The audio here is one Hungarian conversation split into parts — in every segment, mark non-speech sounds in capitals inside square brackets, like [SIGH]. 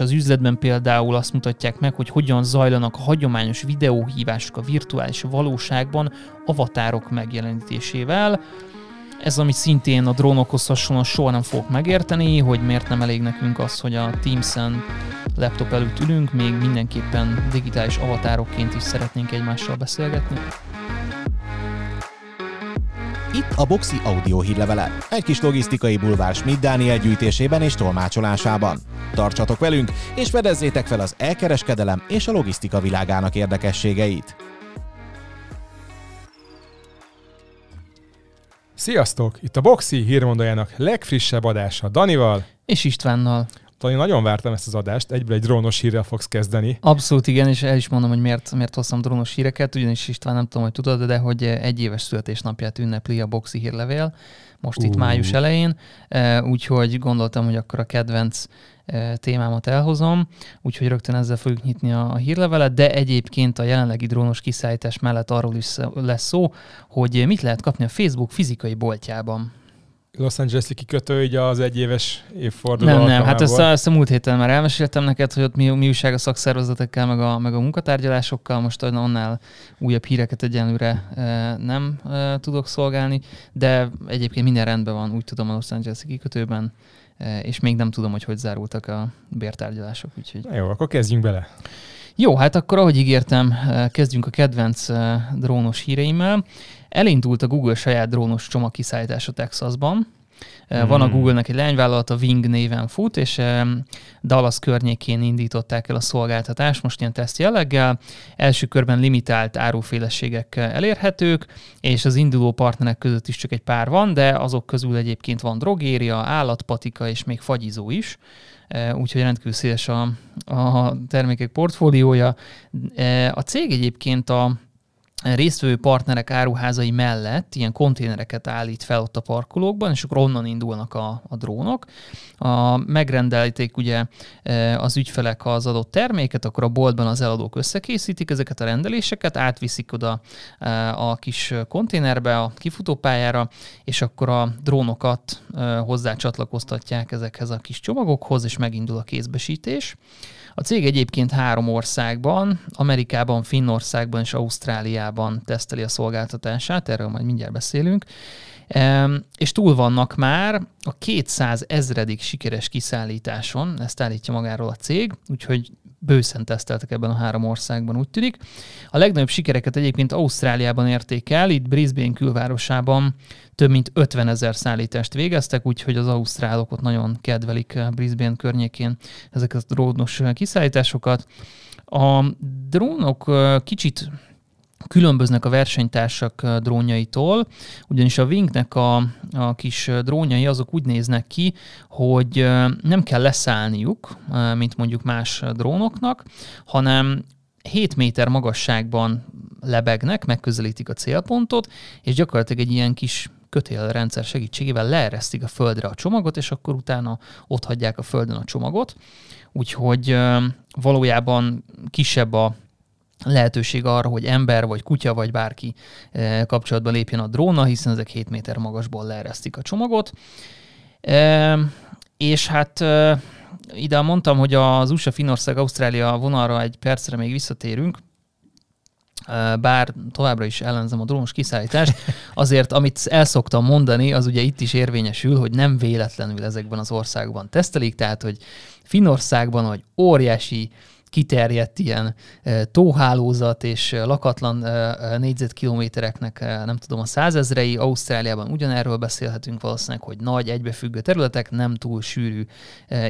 az üzletben például azt mutatják meg, hogy hogyan zajlanak a hagyományos videóhívások a virtuális valóságban avatárok megjelenítésével. Ez, ami szintén a drónokhoz hasonlóan soha nem fogok megérteni, hogy miért nem elég nekünk az, hogy a Teams-en laptop előtt ülünk, még mindenképpen digitális avatárokként is szeretnénk egymással beszélgetni. Itt a Boxi audio hírlevele. Egy kis logisztikai bulvár Schmidt Dániel gyűjtésében és tolmácsolásában. Tartsatok velünk, és fedezzétek fel az elkereskedelem és a logisztika világának érdekességeit. Sziasztok! Itt a Boxi hírmondójának legfrissebb adása Danival és Istvánnal. Tani, nagyon vártam ezt az adást, egyből egy drónos hírrel fogsz kezdeni. Abszolút igen, és el is mondom, hogy miért, miért hoztam drónos híreket, ugyanis István nem tudom, hogy tudod, de hogy egy éves születésnapját ünnepli a Boxi hírlevél, most uh. itt május elején, e, úgyhogy gondoltam, hogy akkor a kedvenc e, témámat elhozom, úgyhogy rögtön ezzel fogjuk nyitni a, a hírlevelet, de egyébként a jelenlegi drónos kiszállítás mellett arról is lesz szó, hogy mit lehet kapni a Facebook fizikai boltjában. Los Angeles-i kikötő így az egyéves évforduló Nem, nem, hát ezt a, ezt a múlt héten már elmeséltem neked, hogy ott mi, mi újság a szakszervezetekkel, meg a, meg a munkatárgyalásokkal, most annál újabb híreket egyenlőre e, nem e, tudok szolgálni, de egyébként minden rendben van, úgy tudom a Los Angeles-i kikötőben, e, és még nem tudom, hogy hogy zárultak a bértárgyalások. Úgyhogy... Na jó, akkor kezdjünk bele. Jó, hát akkor ahogy ígértem, kezdjünk a kedvenc drónos híreimmel. Elindult a Google saját drónos csomagkiszállítás a Texasban. Van a hmm. Google-nek egy lányvállalat, a Wing néven fut, és Dallas környékén indították el a szolgáltatást, most ilyen teszt jelleggel. Első körben limitált árufélességek elérhetők, és az induló partnerek között is csak egy pár van, de azok közül egyébként van drogéria, állatpatika és még fagyizó is úgyhogy rendkívül széles a, a termékek portfóliója. A cég egyébként a résztvevő partnerek áruházai mellett ilyen konténereket állít fel ott a parkolókban, és akkor onnan indulnak a, a drónok. A, megrendelték ugye e, az ügyfelek az adott terméket, akkor a boltban az eladók összekészítik ezeket a rendeléseket, átviszik oda e, a kis konténerbe, a kifutópályára, és akkor a drónokat e, hozzá csatlakoztatják ezekhez a kis csomagokhoz, és megindul a kézbesítés. A cég egyébként három országban, Amerikában, Finnországban és Ausztráliában teszteli a szolgáltatását, erről majd mindjárt beszélünk, és túl vannak már a 200 ezredik sikeres kiszállításon, ezt állítja magáról a cég, úgyhogy bőszen teszteltek ebben a három országban, úgy tűnik. A legnagyobb sikereket egyébként Ausztráliában érték el, itt Brisbane külvárosában több mint 50 ezer szállítást végeztek, úgyhogy az ausztrálok ott nagyon kedvelik Brisbane környékén ezeket a drónos kiszállításokat. A drónok kicsit különböznek a versenytársak drónjaitól, ugyanis a Wingnek a, a kis drónjai azok úgy néznek ki, hogy nem kell leszállniuk, mint mondjuk más drónoknak, hanem 7 méter magasságban lebegnek, megközelítik a célpontot, és gyakorlatilag egy ilyen kis kötélrendszer segítségével leeresztik a földre a csomagot, és akkor utána ott hagyják a földön a csomagot. Úgyhogy valójában kisebb a lehetőség arra, hogy ember, vagy kutya, vagy bárki eh, kapcsolatba lépjen a drónnal, hiszen ezek 7 méter magasból leeresztik a csomagot. És hát eh, ide mondtam, hogy az USA, Finország, Ausztrália vonalra egy percre még visszatérünk, eh, bár továbbra is ellenzem a drónos kiszállítást, [LAUGHS] azért amit el szoktam mondani, az ugye itt is érvényesül, hogy nem véletlenül ezekben az országban tesztelik, tehát hogy Finországban, hogy óriási kiterjedt ilyen tóhálózat és lakatlan négyzetkilométereknek nem tudom a százezrei. Ausztráliában ugyanerről beszélhetünk valószínűleg, hogy nagy egybefüggő területek, nem túl sűrű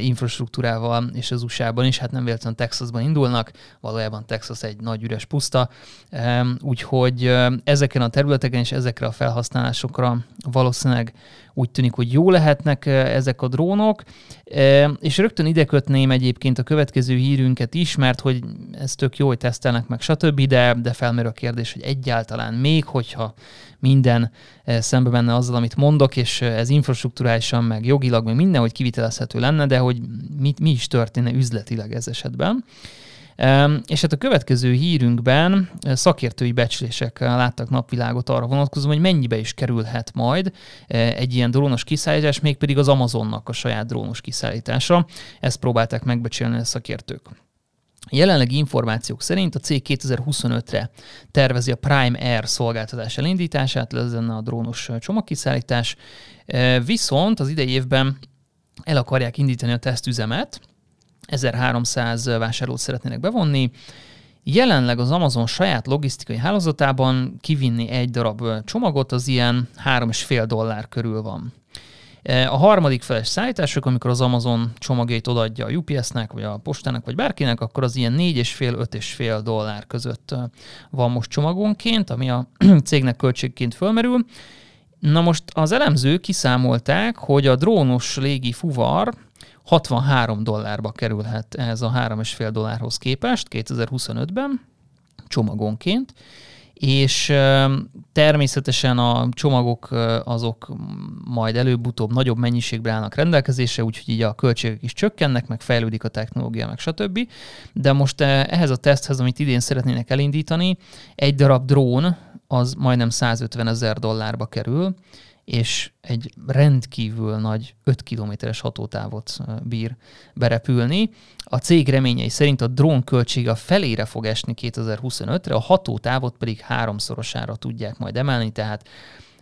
infrastruktúrával, és az USA-ban is, hát nem véletlenül Texasban indulnak, valójában Texas egy nagy üres puszta, úgyhogy ezeken a területeken és ezekre a felhasználásokra valószínűleg úgy tűnik, hogy jó lehetnek ezek a drónok, és rögtön ide kötném egyébként a következő hírünket is, mert hogy ez tök jó, hogy tesztelnek meg, stb., de, de felmerül a kérdés, hogy egyáltalán még, hogyha minden szembe menne azzal, amit mondok, és ez infrastruktúrálisan, meg jogilag, meg mindenhogy kivitelezhető lenne, de hogy mit, mi is történne üzletileg ez esetben. És hát a következő hírünkben szakértői becslések láttak napvilágot arra vonatkozóan, hogy mennyibe is kerülhet majd egy ilyen drónos kiszállítás, mégpedig az Amazonnak a saját drónos kiszállítása. Ezt próbálták megbecsülni a szakértők. Jelenlegi információk szerint a cég 2025-re tervezi a Prime Air szolgáltatás elindítását, ez lenne a drónos csomagkiszállítás, viszont az idei évben el akarják indítani a tesztüzemet, 1300 vásárlót szeretnének bevonni, Jelenleg az Amazon saját logisztikai hálózatában kivinni egy darab csomagot, az ilyen 3,5 dollár körül van. A harmadik feles szállítások, amikor az Amazon csomagjait odaadja a UPS-nek, vagy a postának, vagy bárkinek, akkor az ilyen 4,5-5,5 dollár között van most csomagonként, ami a [CLEARS THROAT] cégnek költségként fölmerül. Na most az elemzők kiszámolták, hogy a drónos légi fuvar 63 dollárba kerülhet ez a 3,5 dollárhoz képest 2025-ben csomagonként, és természetesen a csomagok azok majd előbb-utóbb nagyobb mennyiségben állnak rendelkezésre, úgyhogy így a költségek is csökkennek, meg fejlődik a technológia, meg stb. De most ehhez a teszthez, amit idén szeretnének elindítani, egy darab drón az majdnem 150 ezer dollárba kerül, és egy rendkívül nagy 5 kilométeres hatótávot bír berepülni. A cég reményei szerint a drón költsége a felére fog esni 2025-re, a hatótávot pedig háromszorosára tudják majd emelni, tehát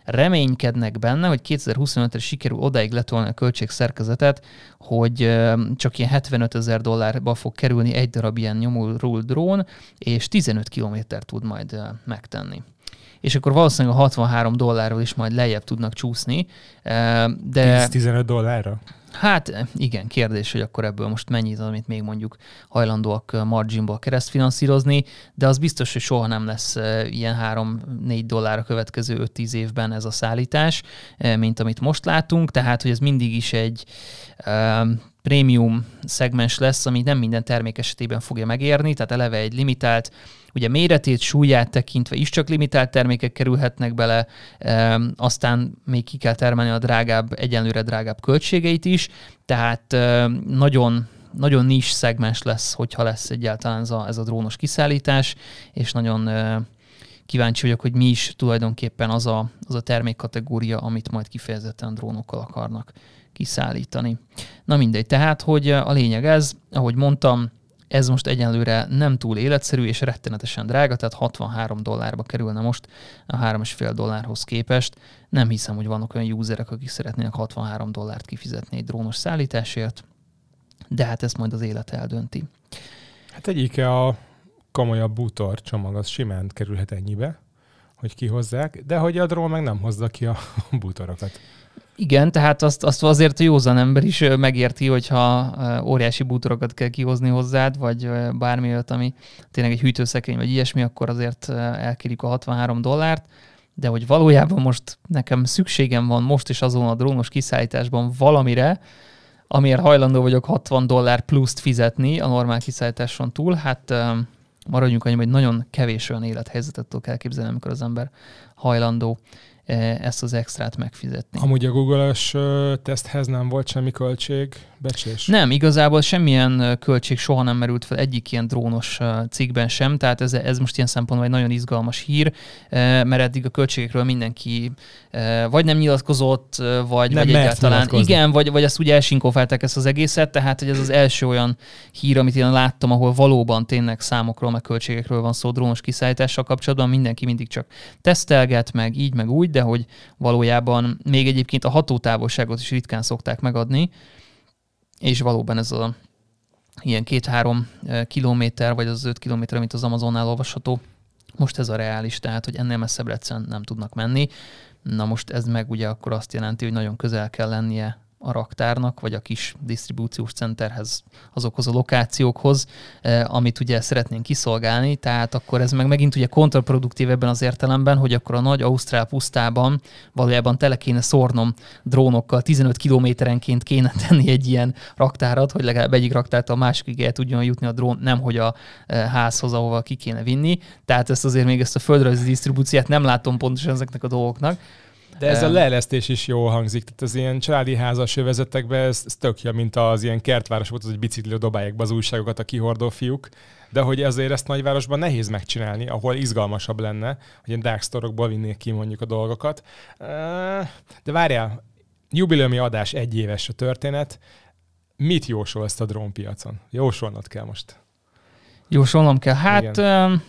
reménykednek benne, hogy 2025-re sikerül odáig letolni a költségszerkezetet, hogy csak ilyen 75 ezer dollárba fog kerülni egy darab ilyen nyomulról drón, és 15 kilométer tud majd megtenni és akkor valószínűleg a 63 dollárról is majd lejjebb tudnak csúszni. De 10-15 dollárra? Hát igen, kérdés, hogy akkor ebből most mennyi az, amit még mondjuk hajlandóak marginból keresztfinanszírozni, de az biztos, hogy soha nem lesz ilyen 3-4 dollár a következő 5-10 évben ez a szállítás, mint amit most látunk, tehát hogy ez mindig is egy prémium szegmens lesz, ami nem minden termék esetében fogja megérni, tehát eleve egy limitált, ugye méretét, súlyát tekintve is csak limitált termékek kerülhetnek bele, aztán még ki kell termelni a drágább, egyenlőre drágább költségeit is, tehát nagyon nagyon nis szegmens lesz, hogyha lesz egyáltalán ez a, ez a drónos kiszállítás, és nagyon kíváncsi vagyok, hogy mi is tulajdonképpen az a, az a termékkategória, amit majd kifejezetten drónokkal akarnak kiszállítani. Na mindegy, tehát, hogy a lényeg ez, ahogy mondtam, ez most egyenlőre nem túl életszerű és rettenetesen drága, tehát 63 dollárba kerülne most a 3,5 dollárhoz képest. Nem hiszem, hogy vannak olyan userek, akik szeretnének 63 dollárt kifizetni egy drónos szállításért, de hát ezt majd az élet eldönti. Hát egyik a komolyabb bútor csomag az simán kerülhet ennyibe, hogy kihozzák, de hogy a drón meg nem hozza ki a [LAUGHS] bútorokat. Igen, tehát azt, azt azért a józan ember is megérti, hogyha óriási bútorokat kell kihozni hozzád, vagy bármi olyat, ami tényleg egy hűtőszekrény, vagy ilyesmi, akkor azért elkérjük a 63 dollárt, de hogy valójában most nekem szükségem van most is azon a drónos kiszállításban valamire, amiért hajlandó vagyok 60 dollár pluszt fizetni a normál kiszállításon túl, hát maradjunk annyi, hogy nagyon kevés olyan élethelyzetet tudok elképzelni, amikor az ember hajlandó ezt az extrát megfizetni. Amúgy a Google-ös teszthez nem volt semmi költség becslés? Nem, igazából semmilyen költség soha nem merült fel egyik ilyen drónos cikkben sem, tehát ez, ez most ilyen szempontból egy nagyon izgalmas hír, mert eddig a költségekről mindenki vagy nem nyilatkozott, vagy, nem vagy egyáltalán igen, vagy, vagy ezt úgy elsinkofálták ezt az egészet, tehát hogy ez az első olyan hír, amit én láttam, ahol valóban tényleg számokról, meg költségekről van szó drónos kiszállítással kapcsolatban, mindenki mindig csak tesztelget, meg így, meg úgy, de hogy valójában még egyébként a hatótávolságot is ritkán szokták megadni, és valóban ez a ilyen két-három kilométer, vagy az öt kilométer, amit az Amazonnál olvasható, most ez a reális, tehát hogy ennél messzebbre egyszerűen nem tudnak menni. Na most ez meg ugye akkor azt jelenti, hogy nagyon közel kell lennie a raktárnak, vagy a kis disztribúciós centerhez, azokhoz a lokációkhoz, eh, amit ugye szeretnénk kiszolgálni, tehát akkor ez meg megint ugye kontraproduktív ebben az értelemben, hogy akkor a nagy Ausztrál pusztában valójában tele kéne szórnom drónokkal, 15 kilométerenként kéne tenni egy ilyen raktárat, hogy legalább egyik raktárt a másikig el tudjon jutni a drón, nem hogy a eh, házhoz, ahova ki kéne vinni. Tehát ezt azért még ezt a földrajzi disztribúciát nem látom pontosan ezeknek a dolgoknak De ez a leelesztés is jól hangzik. Tehát az ilyen családi házas övezetekben ez, ez tök jó, mint az ilyen kertváros volt, az, hogy biciklő dobálják be az újságokat a kihordó fiúk. De hogy azért ezt nagyvárosban nehéz megcsinálni, ahol izgalmasabb lenne, hogy ilyen dark store vinnék ki mondjuk a dolgokat. De várjál, jubileumi adás egy éves a történet. Mit jósolsz a drónpiacon? Jósolnod kell most. Jósolnom kell. Hát Igen.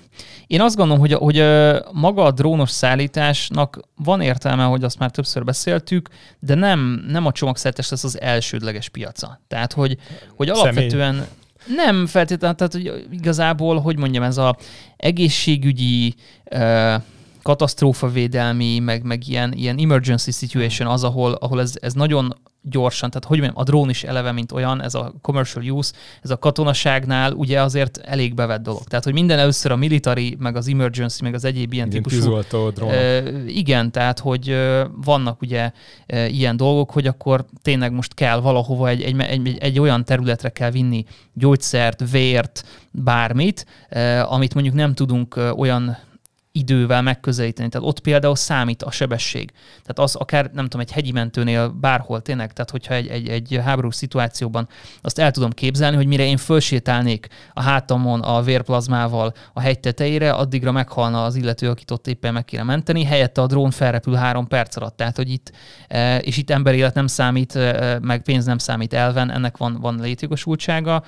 én azt gondolom, hogy, hogy maga a drónos szállításnak van értelme, hogy azt már többször beszéltük, de nem, nem a csomagszállítás lesz az elsődleges piaca. Tehát, hogy, hogy alapvetően Személy. nem feltétlenül, tehát hogy igazából, hogy mondjam, ez a egészségügyi katasztrófavédelmi, meg, meg ilyen, ilyen emergency situation az, ahol, ahol ez, ez nagyon gyorsan, tehát hogy mondjam, a drón is eleve, mint olyan, ez a commercial use, ez a katonaságnál ugye azért elég bevett dolog. Tehát, hogy minden először a military, meg az emergency, meg az egyéb ilyen igen, típusú... E, igen, tehát, hogy vannak ugye e, ilyen dolgok, hogy akkor tényleg most kell valahova egy, egy, egy, egy olyan területre kell vinni gyógyszert, vért, bármit, e, amit mondjuk nem tudunk olyan idővel megközelíteni. Tehát ott például számít a sebesség. Tehát az akár, nem tudom, egy hegyi mentőnél bárhol tényleg, tehát hogyha egy, egy, egy háborús szituációban azt el tudom képzelni, hogy mire én fölsétálnék a hátamon a vérplazmával a hegy tetejére, addigra meghalna az illető, akit ott éppen meg kéne menteni, helyette a drón felrepül három perc alatt. Tehát, hogy itt, e, és itt emberélet nem számít, e, meg pénz nem számít elven, ennek van, van létjogosultsága.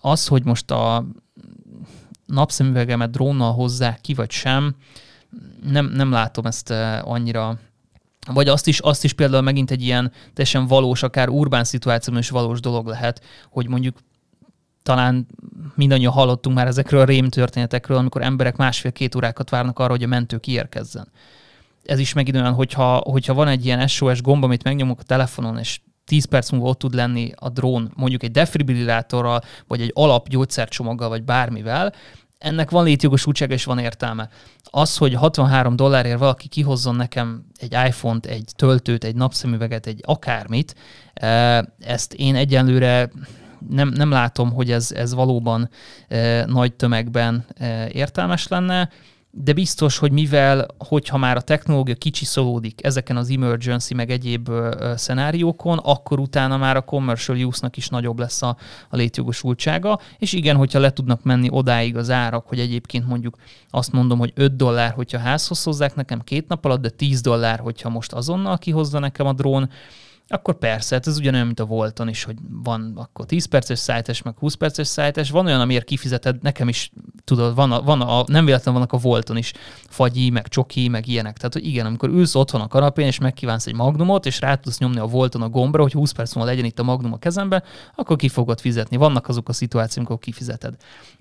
Az, hogy most a napszemüvegemet drónnal hozzák ki, vagy sem, nem, nem látom ezt eh, annyira vagy azt is, azt is például megint egy ilyen teljesen valós, akár urbán szituációban is valós dolog lehet, hogy mondjuk talán mindannyian hallottunk már ezekről a rém történetekről, amikor emberek másfél-két órákat várnak arra, hogy a mentő kiérkezzen. Ez is megint olyan, hogyha, hogyha van egy ilyen SOS gomb, amit megnyomok a telefonon, és 10 perc múlva ott tud lenni a drón, mondjuk egy defibrillátorral, vagy egy alap gyógyszercsomaggal, vagy bármivel, ennek van létjogosultsága és van értelme. Az, hogy 63 dollárért valaki kihozzon nekem egy iPhone-t, egy töltőt, egy napszemüveget, egy akármit, e, ezt én egyenlőre nem, nem látom, hogy ez, ez valóban e, nagy tömegben e, értelmes lenne de biztos, hogy mivel, hogyha már a technológia kicsiszolódik ezeken az emergency meg egyéb szenáriókon, akkor utána már a commercial use-nak is nagyobb lesz a, a létjogosultsága, és igen, hogyha le tudnak menni odáig az árak, hogy egyébként mondjuk azt mondom, hogy 5 dollár, hogyha házhoz hozzák nekem két nap alatt, de 10 dollár, hogyha most azonnal kihozza nekem a drón, akkor persze, hát ez ugyanolyan, mint a Volton is, hogy van akkor 10 perces szájtás, meg 20 perces szájtás, van olyan, amiért kifizeted, nekem is, tudod, van a, van a, nem véletlenül vannak a Volton is fagyi, meg csoki, meg ilyenek. Tehát, hogy igen, amikor ülsz otthon a kanapén, és megkívánsz egy magnumot, és rá tudsz nyomni a Volton a gombra, hogy 20 perc múlva legyen itt a magnum a kezembe, akkor ki fogod fizetni. Vannak azok a szituációk, amikor kifizeted.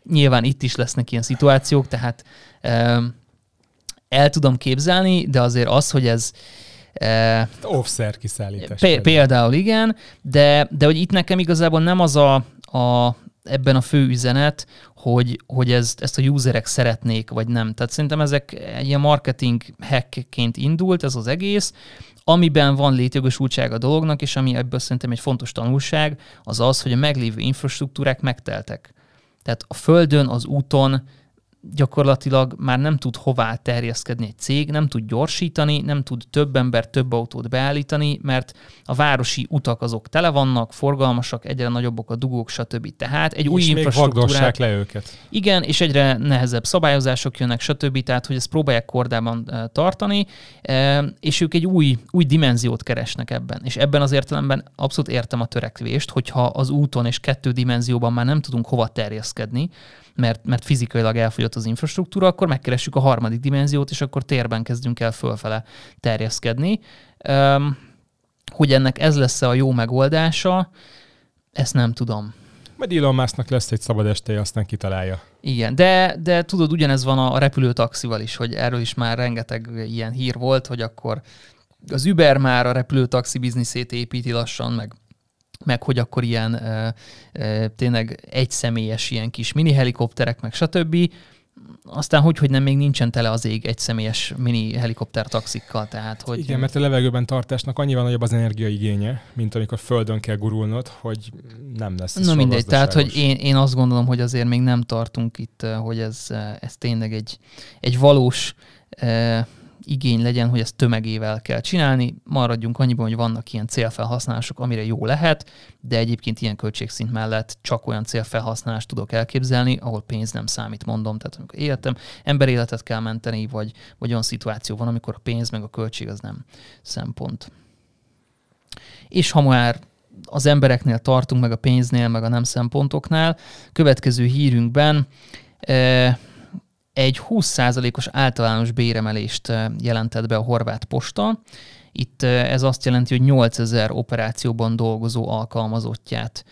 Nyilván itt is lesznek ilyen szituációk, tehát el tudom képzelni, de azért az, hogy ez Uh, Offszer kiszállítás. P- például igen, de, de hogy itt nekem igazából nem az a, a ebben a fő üzenet, hogy, hogy ezt, ezt a userek szeretnék, vagy nem. Tehát szerintem ezek egy ilyen marketing hackként indult ez az egész, amiben van létjogosultság a dolognak, és ami ebből szerintem egy fontos tanulság, az az, hogy a meglévő infrastruktúrák megteltek. Tehát a földön, az úton gyakorlatilag már nem tud hová terjeszkedni egy cég, nem tud gyorsítani, nem tud több ember, több autót beállítani, mert a városi utak azok tele vannak, forgalmasak, egyre nagyobbak a dugók, stb. Tehát egy és új infrastruktúrát... le őket. Igen, és egyre nehezebb szabályozások jönnek, stb. Tehát, hogy ezt próbálják kordában tartani, és ők egy új, új dimenziót keresnek ebben. És ebben az értelemben abszolút értem a törekvést, hogyha az úton és kettő dimenzióban már nem tudunk hova terjeszkedni, mert, mert fizikailag elfogyott az infrastruktúra, akkor megkeressük a harmadik dimenziót, és akkor térben kezdünk el fölfele terjeszkedni. Um, hogy ennek ez lesz a jó megoldása, ezt nem tudom. Majd Elon Musknak lesz egy szabad esteje, aztán kitalálja. Igen, de, de tudod, ugyanez van a repülőtaxival is, hogy erről is már rengeteg ilyen hír volt, hogy akkor az Uber már a repülőtaxi bizniszét építi lassan, meg meg hogy akkor ilyen e, e, tényleg egyszemélyes ilyen kis mini helikopterek, meg stb. Aztán hogy, hogy nem még nincsen tele az ég egy személyes mini helikopter taxikkal, tehát hogy... Igen, mert a levegőben tartásnak annyival nagyobb az energiaigénye, mint amikor földön kell gurulnod, hogy nem lesz Na mindegy, tehát hogy én, én azt gondolom, hogy azért még nem tartunk itt, hogy ez, ez tényleg egy, egy valós igény legyen, hogy ezt tömegével kell csinálni. Maradjunk annyiban, hogy vannak ilyen célfelhasználások, amire jó lehet, de egyébként ilyen költségszint mellett csak olyan célfelhasználást tudok elképzelni, ahol pénz nem számít, mondom. Tehát amikor életem, emberéletet kell menteni, vagy, vagy olyan szituáció van, amikor a pénz meg a költség az nem szempont. És ha már az embereknél tartunk, meg a pénznél, meg a nem szempontoknál, következő hírünkben eh, egy 20%-os általános béremelést jelentett be a horvát posta. Itt ez azt jelenti, hogy 8000 operációban dolgozó alkalmazottját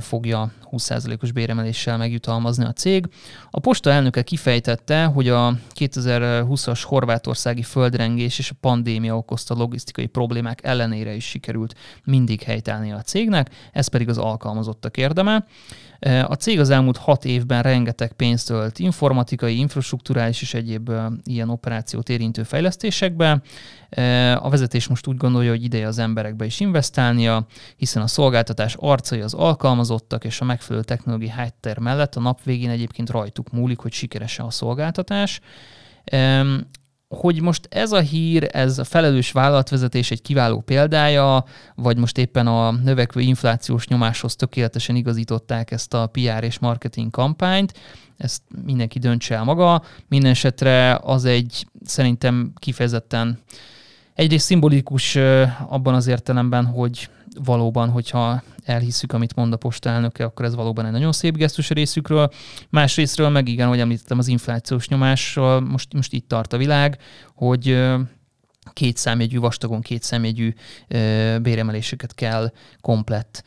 fogja 20%-os béremeléssel megjutalmazni a cég. A posta elnöke kifejtette, hogy a 2020-as horvátországi földrengés és a pandémia okozta logisztikai problémák ellenére is sikerült mindig helytállni a cégnek, ez pedig az alkalmazottak érdeme. A cég az elmúlt hat évben rengeteg pénzt ölt informatikai, infrastruktúrális és egyéb ilyen operációt érintő fejlesztésekbe. A vezetés most úgy gondolja, hogy ideje az emberekbe is investálnia, hiszen a szolgáltatás arcai az alkalmazottak és a megfelelő technológiai háttér mellett a nap végén egyébként rajtuk múlik, hogy sikeresen a szolgáltatás hogy most ez a hír, ez a felelős vállalatvezetés egy kiváló példája, vagy most éppen a növekvő inflációs nyomáshoz tökéletesen igazították ezt a PR és marketing kampányt, ezt mindenki döntse el maga. Minden az egy szerintem kifejezetten egyrészt szimbolikus abban az értelemben, hogy valóban, hogyha elhisszük, amit mond a posta akkor ez valóban egy nagyon szép gesztus a részükről. Másrésztről meg igen, hogy említettem, az inflációs nyomásról most, most itt tart a világ, hogy két számjegyű, vastagon két számjegyű béremeléseket kell komplett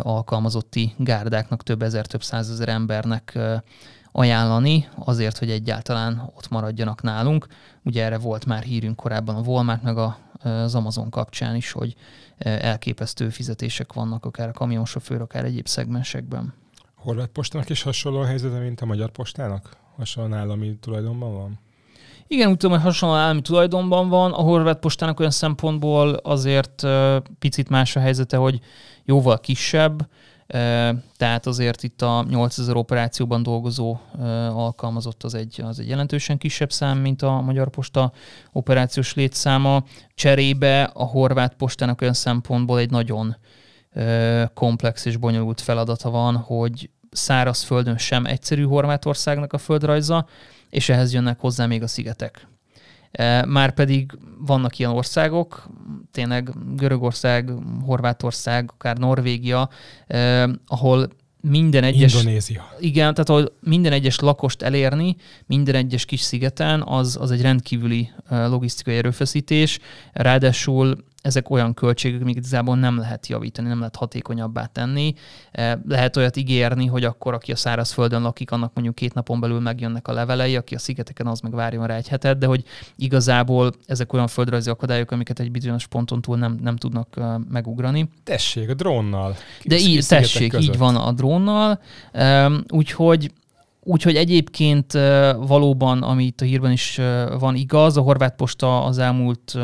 alkalmazotti gárdáknak, több ezer, több százezer embernek ajánlani, azért, hogy egyáltalán ott maradjanak nálunk. Ugye erre volt már hírünk korábban a Walmart meg az Amazon kapcsán is, hogy elképesztő fizetések vannak, akár a kamionsofőr, akár egyéb szegmensekben. Horvát postának is hasonló a helyzete, mint a magyar postának? Hasonló állami tulajdonban van? Igen, úgy tudom, hogy hasonló állami tulajdonban van. A horvát postának olyan szempontból azért picit más a helyzete, hogy jóval kisebb, tehát azért itt a 8000 operációban dolgozó alkalmazott az egy, az egy jelentősen kisebb szám, mint a Magyar Posta operációs létszáma. Cserébe a horvát postának olyan szempontból egy nagyon komplex és bonyolult feladata van, hogy szárazföldön sem egyszerű Horvátországnak a földrajza, és ehhez jönnek hozzá még a szigetek. Már pedig vannak ilyen országok, tényleg Görögország, Horvátország, akár Norvégia, ahol minden egyes... Indonézia. Igen, tehát ahol minden egyes lakost elérni, minden egyes kis szigeten, az, az egy rendkívüli logisztikai erőfeszítés. Ráadásul ezek olyan költségek, amik igazából nem lehet javítani, nem lehet hatékonyabbá tenni. E, lehet olyat ígérni, hogy akkor, aki a szárazföldön lakik, annak mondjuk két napon belül megjönnek a levelei, aki a szigeteken, az meg várjon rá egy hetet, de hogy igazából ezek olyan földrajzi akadályok, amiket egy bizonyos ponton túl nem, nem tudnak e, megugrani. Tessék, a drónnal. De így, tessék, között. így van a drónnal. Úgyhogy Úgyhogy egyébként valóban, ami itt a hírben is van igaz, a horvát posta az elmúlt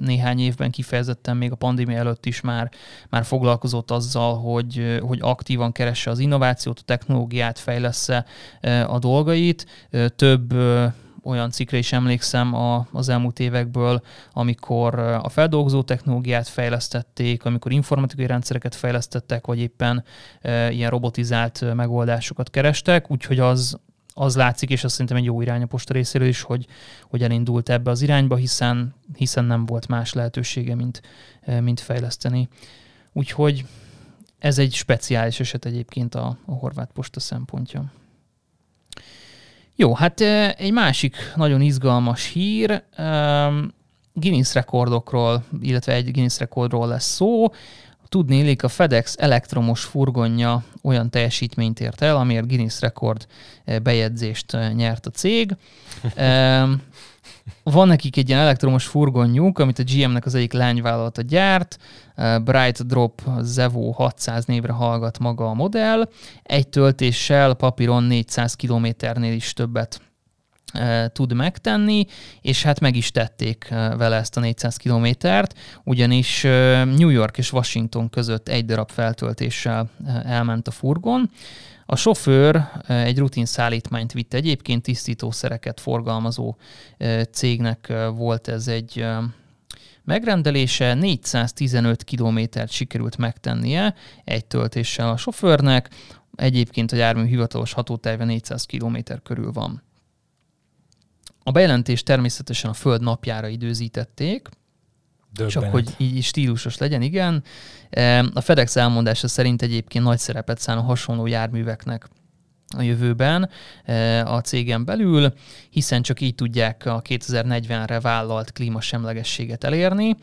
néhány évben kifejezetten még a pandémia előtt is már, már foglalkozott azzal, hogy, hogy aktívan keresse az innovációt, a technológiát, fejlesz a dolgait. Több olyan cikkre is emlékszem a, az elmúlt évekből, amikor a feldolgozó technológiát fejlesztették, amikor informatikai rendszereket fejlesztettek, vagy éppen e, ilyen robotizált megoldásokat kerestek, úgyhogy az, az látszik, és azt szerintem egy jó irány a posta részéről is, hogy, hogy elindult ebbe az irányba, hiszen, hiszen nem volt más lehetősége, mint, mint fejleszteni. Úgyhogy ez egy speciális eset egyébként a, a horvát posta szempontja. Jó, hát egy másik nagyon izgalmas hír, Guinness rekordokról, illetve egy Guinness rekordról lesz szó. Tudni illik, a FedEx elektromos furgonja olyan teljesítményt ért el, amiért Guinness rekord bejegyzést nyert a cég. [LAUGHS] Van nekik egy ilyen elektromos furgonjuk, amit a GM-nek az egyik lányvállalata gyárt, Bright Drop Zevo 600 névre hallgat maga a modell. Egy töltéssel papíron 400 kilométernél is többet tud megtenni, és hát meg is tették vele ezt a 400 kilométert, ugyanis New York és Washington között egy darab feltöltéssel elment a furgon. A sofőr egy rutin szállítmányt vitt. Egyébként, tisztítószereket forgalmazó cégnek volt ez egy megrendelése, 415 kilométert sikerült megtennie egy töltéssel a sofőrnek, egyébként a jármű hivatalos hatótája 400 km körül van. A bejelentést természetesen a Föld napjára időzítették, Döbbenet. Csak hogy így stílusos legyen, igen. A FedEx elmondása szerint egyébként nagy szerepet szán a hasonló járműveknek a jövőben a cégen belül, hiszen csak így tudják a 2040-re vállalt klímasemlegességet elérni.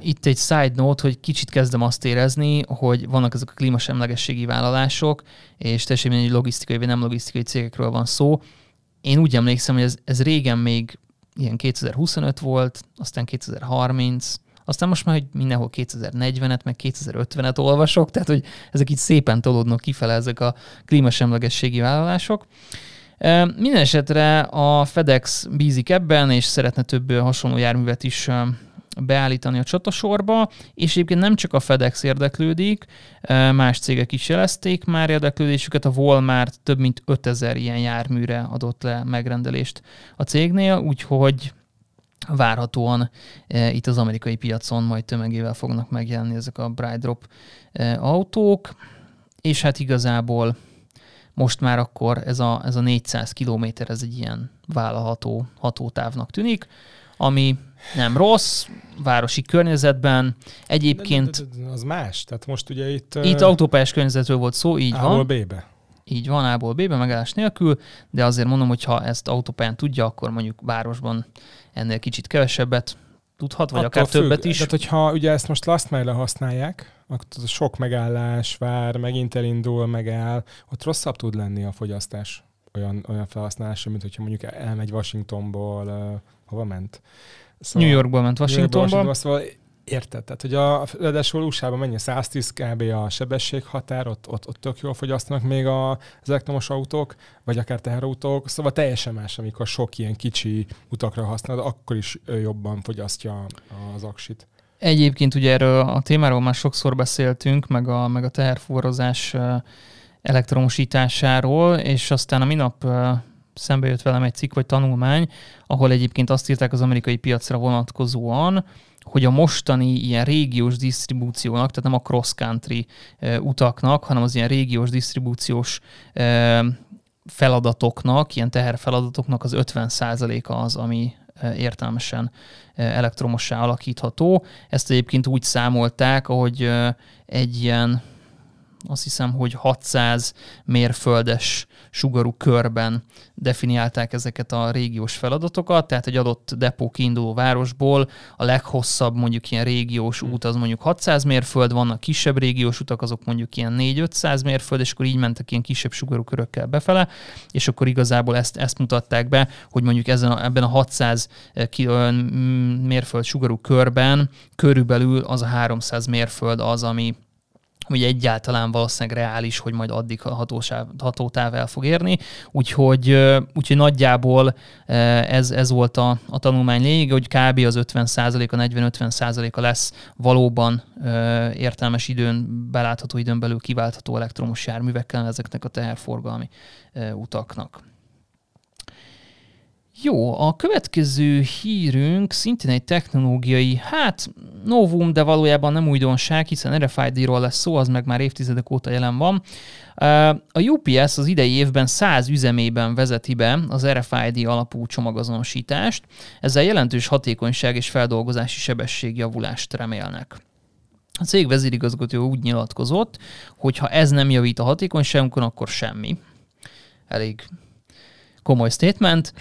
Itt egy side note, hogy kicsit kezdem azt érezni, hogy vannak ezek a klímasemlegességi vállalások, és teljesen egy logisztikai vagy nem logisztikai cégekről van szó. Én úgy emlékszem, hogy ez, ez régen még ilyen 2025 volt, aztán 2030, aztán most már, hogy mindenhol 2040-et, meg 2050-et olvasok, tehát hogy ezek itt szépen tolódnak kifele ezek a klímasemlegességi vállalások. Minden esetre a FedEx bízik ebben, és szeretne több hasonló járművet is beállítani a csatasorba, és egyébként nem csak a FedEx érdeklődik, más cégek is jelezték már érdeklődésüket, a Walmart több mint 5000 ilyen járműre adott le megrendelést a cégnél, úgyhogy várhatóan e, itt az amerikai piacon majd tömegével fognak megjelenni ezek a Bright Drop e, autók, és hát igazából most már akkor ez a, ez a 400 km, ez egy ilyen vállalható hatótávnak tűnik, ami nem rossz, városi környezetben. Egyébként... De, de, de, az más, tehát most ugye itt... Itt uh, autópályás környezetről volt szó, így A-ból van. B-be. Így van, A-ból B-be megállás nélkül, de azért mondom, hogy ha ezt autópályán tudja, akkor mondjuk városban ennél kicsit kevesebbet tudhat, vagy Attól akár függ. többet is. Tehát, hogyha ugye ezt most last mile használják, akkor sok megállás, vár, megint elindul, megáll, ott rosszabb tud lenni a fogyasztás olyan, olyan felhasználása, mint hogyha mondjuk elmegy Washingtonból, hova ment? Szóval, New Yorkból ment Washingtonba. New Yorkból, szóval Érted, tehát hogy a, ráadásul usa mennyi 110 kb. a sebességhatár, ott, ott, ott tök jól fogyasztanak még a, az elektromos autók, vagy akár teherautók, szóval teljesen más, amikor sok ilyen kicsi utakra használod, akkor is jobban fogyasztja az aksit. Egyébként ugye erről a témáról már sokszor beszéltünk, meg a, meg a teherforrozás elektromosításáról, és aztán a minap szembe jött velem egy cikk vagy tanulmány, ahol egyébként azt írták az amerikai piacra vonatkozóan, hogy a mostani ilyen régiós disztribúciónak, tehát nem a cross-country utaknak, hanem az ilyen régiós disztribúciós feladatoknak, ilyen teherfeladatoknak az 50%-a az, ami értelmesen elektromossá alakítható. Ezt egyébként úgy számolták, ahogy egy ilyen azt hiszem, hogy 600 mérföldes sugarú körben definiálták ezeket a régiós feladatokat, tehát egy adott depó kiinduló városból a leghosszabb mondjuk ilyen régiós hm. út az mondjuk 600 mérföld, vannak kisebb régiós utak, azok mondjuk ilyen 4-500 mérföld, és akkor így mentek ilyen kisebb sugarú körökkel befele, és akkor igazából ezt, ezt mutatták be, hogy mondjuk ezen a, ebben a 600 mérföld sugarú körben körülbelül az a 300 mérföld az, ami hogy egyáltalán valószínűleg reális, hogy majd addig a hatósáv, hatótáv el fog érni. Úgyhogy, úgyhogy nagyjából ez, ez volt a, a tanulmány lényege, hogy kb. az 50% a 40-50% a lesz valóban értelmes időn, belátható időn belül kiváltható elektromos járművekkel ezeknek a teherforgalmi utaknak. Jó, a következő hírünk szintén egy technológiai, hát novum, de valójában nem újdonság, hiszen RFID-ról lesz szó, az meg már évtizedek óta jelen van. A UPS az idei évben 100 üzemében vezeti be az RFID alapú csomagozonosítást, ezzel jelentős hatékonyság és feldolgozási sebességjavulást remélnek. A cég vezérigazgató úgy nyilatkozott, hogy ha ez nem javít a hatékonyságunkon, akkor semmi. Elég komoly statement.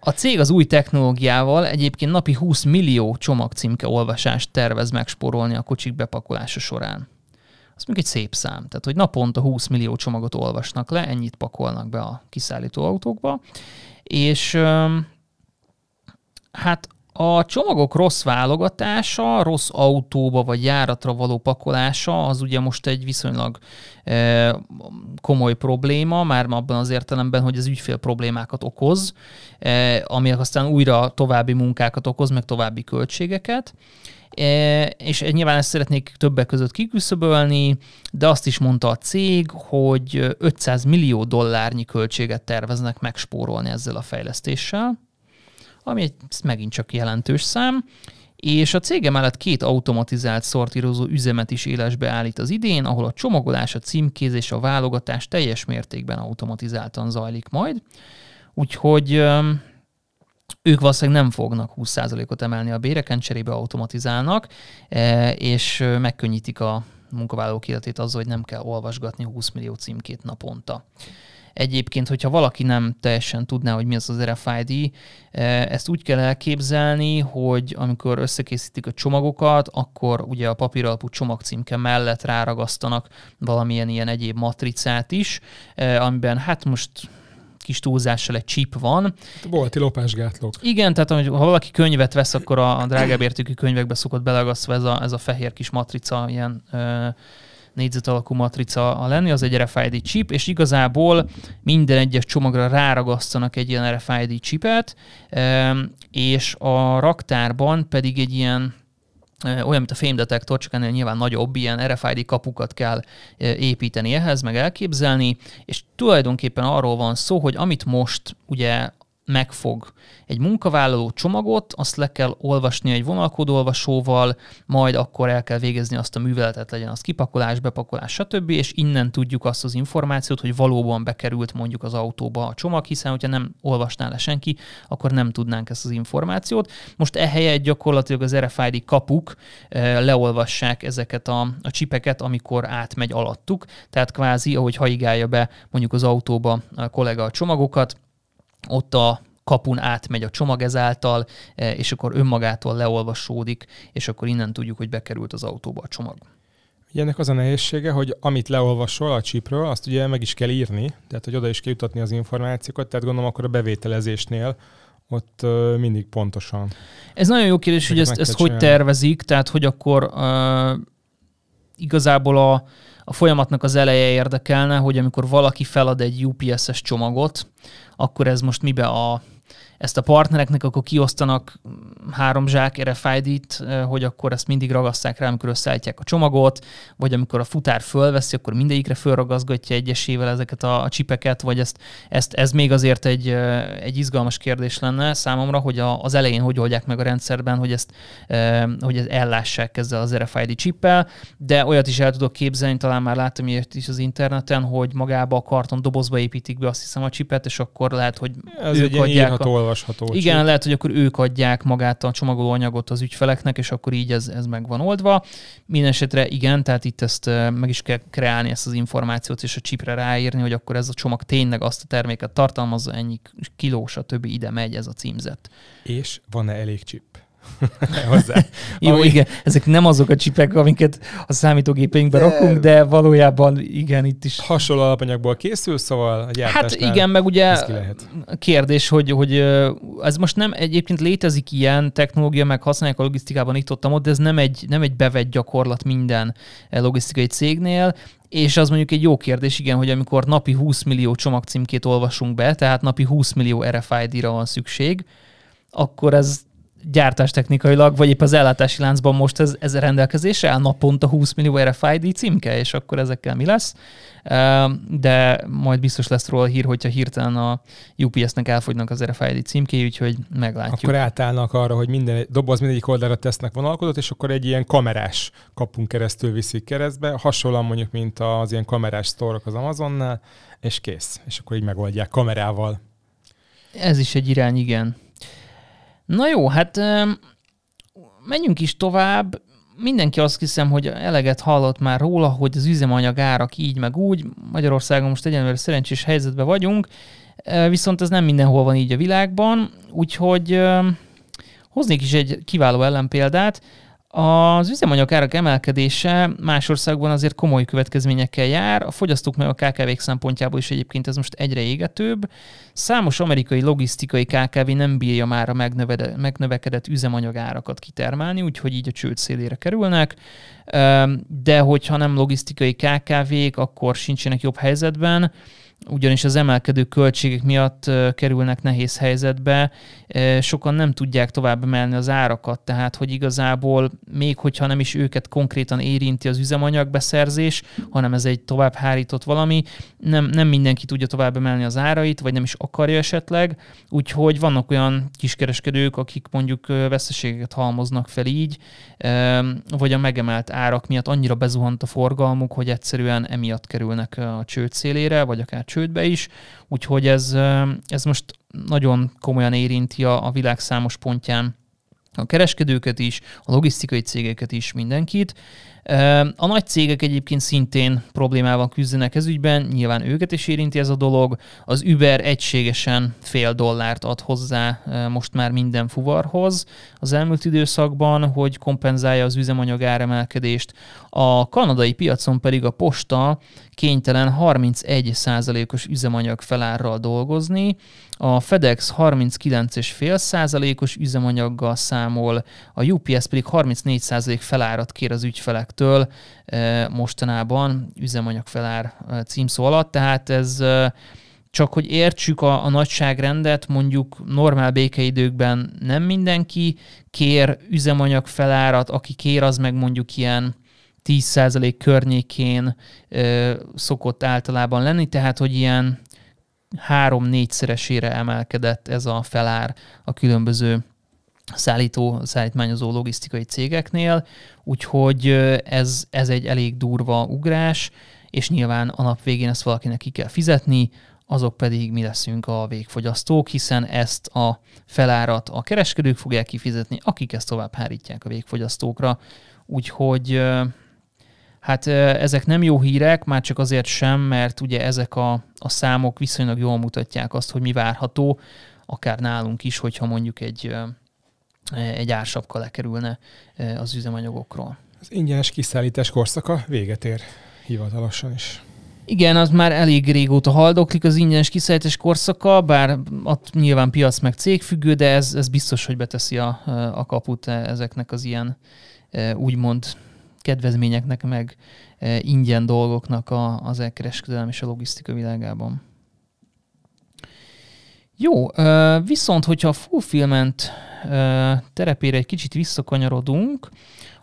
A cég az új technológiával egyébként napi 20 millió csomagcímke olvasást tervez megspórolni a kocsik bepakolása során. Az még egy szép szám. Tehát, hogy naponta 20 millió csomagot olvasnak le, ennyit pakolnak be a kiszállító autókba. És hát A csomagok rossz válogatása, rossz autóba vagy járatra való pakolása, az ugye most egy viszonylag e, komoly probléma, már abban az értelemben, hogy az ügyfél problémákat okoz, e, ami aztán újra további munkákat okoz, meg további költségeket. E, és nyilván ezt szeretnék többek között kiküszöbölni, de azt is mondta a cég, hogy 500 millió dollárnyi költséget terveznek megspórolni ezzel a fejlesztéssel ami egy megint csak jelentős szám, és a cége mellett két automatizált szortírozó üzemet is élesbe állít az idén, ahol a csomagolás, a címkézés, a válogatás teljes mértékben automatizáltan zajlik majd. Úgyhogy ők valószínűleg nem fognak 20%-ot emelni a béreken, cserébe automatizálnak, e, és megkönnyítik a munkavállalók életét azzal, hogy nem kell olvasgatni 20 millió címkét naponta. Egyébként, hogyha valaki nem teljesen tudná, hogy mi az az RFID, eh, ezt úgy kell elképzelni, hogy amikor összekészítik a csomagokat, akkor ugye a papíralapú csomagcímke mellett ráragasztanak valamilyen ilyen egyéb matricát is, eh, amiben hát most kis túlzással egy chip van. Bolti lopásgátlók. Igen, tehát ha valaki könyvet vesz, akkor a, drágább értékű könyvekbe szokott belegasztva ez a, ez a fehér kis matrica, ilyen ö, négyzet alakú matrica lenni, az egy RFID chip, és igazából minden egyes csomagra ráragasztanak egy ilyen RFID chipet, és a raktárban pedig egy ilyen olyan, mint a fémdetektor, csak ennél nyilván nagyobb, ilyen RFID kapukat kell építeni ehhez, meg elképzelni, és tulajdonképpen arról van szó, hogy amit most ugye megfog egy munkavállaló csomagot, azt le kell olvasni egy vonalkódolvasóval, majd akkor el kell végezni azt a műveletet, legyen az kipakolás, bepakolás, stb., és innen tudjuk azt az információt, hogy valóban bekerült mondjuk az autóba a csomag, hiszen hogyha nem olvasná le senki, akkor nem tudnánk ezt az információt. Most ehelyett gyakorlatilag az RFID kapuk eh, leolvassák ezeket a, a csipeket, amikor átmegy alattuk, tehát kvázi, ahogy haigálja be mondjuk az autóba a kollega a csomagokat, ott a kapun átmegy a csomag ezáltal, e, és akkor önmagától leolvasódik, és akkor innen tudjuk, hogy bekerült az autóba a csomag. Ugye ennek az a nehézsége, hogy amit leolvasol a csípről, azt ugye meg is kell írni, tehát hogy oda is kell jutatni az információkat, tehát gondolom akkor a bevételezésnél ott mindig pontosan. Ez nagyon jó kérdés, hogy ezt, ezt hogy tervezik, tehát hogy akkor uh, igazából a, a folyamatnak az eleje érdekelne, hogy amikor valaki felad egy UPS-es csomagot, akkor ez most mibe a ezt a partnereknek akkor kiosztanak három zsák RFID-t, hogy akkor ezt mindig ragaszták rá, amikor összeállítják a csomagot, vagy amikor a futár fölveszi, akkor mindegyikre fölragaszgatja egyesével ezeket a, a csipeket, vagy ezt, ezt, ez még azért egy, egy izgalmas kérdés lenne számomra, hogy a, az elején hogy oldják meg a rendszerben, hogy ezt, hogy ezt ellássák ezzel az RFID csippel, de olyat is el tudok képzelni, talán már láttam ilyet is az interneten, hogy magába a karton dobozba építik be azt hiszem a csipet, és akkor lehet, hogy Ez ők adják a olvasható. Igen, csíp. lehet, hogy akkor ők adják magát a csomagolóanyagot az ügyfeleknek, és akkor így ez, ez meg van oldva. Mindenesetre igen, tehát itt ezt meg is kell kreálni ezt az információt, és a csipre ráírni, hogy akkor ez a csomag tényleg azt a terméket tartalmazza, ennyi kiló, stb. ide megy ez a címzet. És van-e elég csip? Hozzá. [LAUGHS] Jó, Ami... igen, ezek nem azok a csipek, amiket a számítógépeinkbe de... rakunk, de valójában igen, itt is. Hasonló alapanyagból készül, szóval a Hát igen, meg ugye kérdés, hogy, hogy ez most nem egyébként létezik ilyen technológia, meg használják a logisztikában itt ott, de ez nem egy, nem egy bevett gyakorlat minden logisztikai cégnél, és az mondjuk egy jó kérdés, igen, hogy amikor napi 20 millió csomagcímkét olvasunk be, tehát napi 20 millió RFID-ra van szükség, akkor ez gyártástechnikailag, vagy épp az ellátási láncban most ez, ez rendelkezésre áll naponta 20 millió RFID címke, és akkor ezekkel mi lesz. De majd biztos lesz róla hír, hogyha hirtelen a UPS-nek elfogynak az RFID címkéi, úgyhogy meglátjuk. Akkor átállnak arra, hogy minden doboz mindegyik oldalra tesznek vonalkodót, és akkor egy ilyen kamerás kapunk keresztül viszik keresztbe, hasonlóan mondjuk, mint az ilyen kamerás sztorok az Amazonnál, és kész. És akkor így megoldják kamerával. Ez is egy irány, igen. Na jó, hát menjünk is tovább. Mindenki azt hiszem, hogy eleget hallott már róla, hogy az üzemanyag árak így meg úgy. Magyarországon most egyenlőre szerencsés helyzetben vagyunk, viszont ez nem mindenhol van így a világban, úgyhogy hoznék is egy kiváló ellenpéldát. Az üzemanyag árak emelkedése más országban azért komoly következményekkel jár, a fogyasztók meg a KKV-k szempontjából is egyébként ez most egyre égetőbb. Számos amerikai logisztikai KKV nem bírja már a megnövekedett üzemanyag árakat kitermelni, úgyhogy így a csőd szélére kerülnek, de hogyha nem logisztikai KKV-k, akkor sincsenek jobb helyzetben, ugyanis az emelkedő költségek miatt kerülnek nehéz helyzetbe, sokan nem tudják tovább emelni az árakat, tehát hogy igazából még hogyha nem is őket konkrétan érinti az üzemanyagbeszerzés, hanem ez egy tovább hárított valami, nem, nem mindenki tudja tovább emelni az árait, vagy nem is akarja esetleg, úgyhogy vannak olyan kiskereskedők, akik mondjuk veszteségeket halmoznak fel így, vagy a megemelt árak miatt annyira bezuhant a forgalmuk, hogy egyszerűen emiatt kerülnek a csőd szélére, vagy akár csődbe is, úgyhogy ez, ez most nagyon komolyan érinti a, a világ számos pontján a kereskedőket is, a logisztikai cégeket is, mindenkit. A nagy cégek egyébként szintén problémával küzdenek ez ügyben, nyilván őket is érinti ez a dolog. Az Uber egységesen fél dollárt ad hozzá most már minden fuvarhoz az elmúlt időszakban, hogy kompenzálja az üzemanyag áremelkedést. A kanadai piacon pedig a posta kénytelen 31%-os üzemanyag felárral dolgozni, a FedEx 39,5 százalékos üzemanyaggal számol, a UPS pedig 34% felárat kér az ügyfelektől mostanában üzemanyag felár címszó alatt, tehát ez csak hogy értsük a, a nagyságrendet, mondjuk normál békeidőkben nem mindenki kér üzemanyag felárat, aki kér, az meg mondjuk ilyen 10% környékén ö, szokott általában lenni, tehát hogy ilyen három-négyszeresére emelkedett ez a felár a különböző szállító, szállítmányozó logisztikai cégeknél, úgyhogy ez, ez egy elég durva ugrás, és nyilván a nap végén ezt valakinek ki kell fizetni, azok pedig mi leszünk a végfogyasztók, hiszen ezt a felárat a kereskedők fogják kifizetni, akik ezt tovább hárítják a végfogyasztókra. Úgyhogy Hát ezek nem jó hírek, már csak azért sem, mert ugye ezek a, a számok viszonylag jól mutatják azt, hogy mi várható, akár nálunk is, hogyha mondjuk egy, egy ársapka lekerülne az üzemanyagokról. Az ingyenes kiszállítás korszaka véget ér hivatalosan is. Igen, az már elég régóta haldoklik az ingyenes kiszállítás korszaka, bár ott nyilván piac meg cégfüggő, de ez, ez biztos, hogy beteszi a, a kaput ezeknek az ilyen úgymond kedvezményeknek, meg e, ingyen dolgoknak az elkereskedelem és a logisztika világában. Jó, viszont hogyha a fulfillment terepére egy kicsit visszakanyarodunk,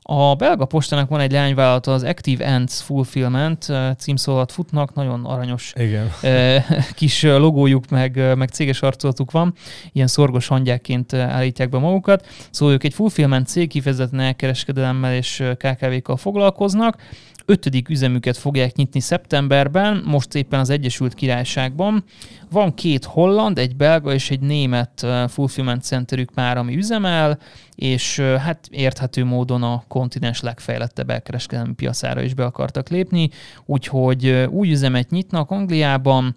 a belga postának van egy leányvállalata, az Active Ants Fulfillment címszólat futnak, nagyon aranyos Igen. [LAUGHS] kis logójuk, meg, meg céges arcolatuk van, ilyen szorgos hangyákként állítják be magukat. Szóval ők egy fulfillment cég, kifejezetten elkereskedelemmel és KKV-kkal foglalkoznak, ötödik üzemüket fogják nyitni szeptemberben, most éppen az Egyesült Királyságban. Van két holland, egy belga és egy német fulfillment centerük már, ami üzemel, és hát érthető módon a kontinens legfejlettebb elkereskedelmi piacára is be akartak lépni, úgyhogy új üzemet nyitnak Angliában,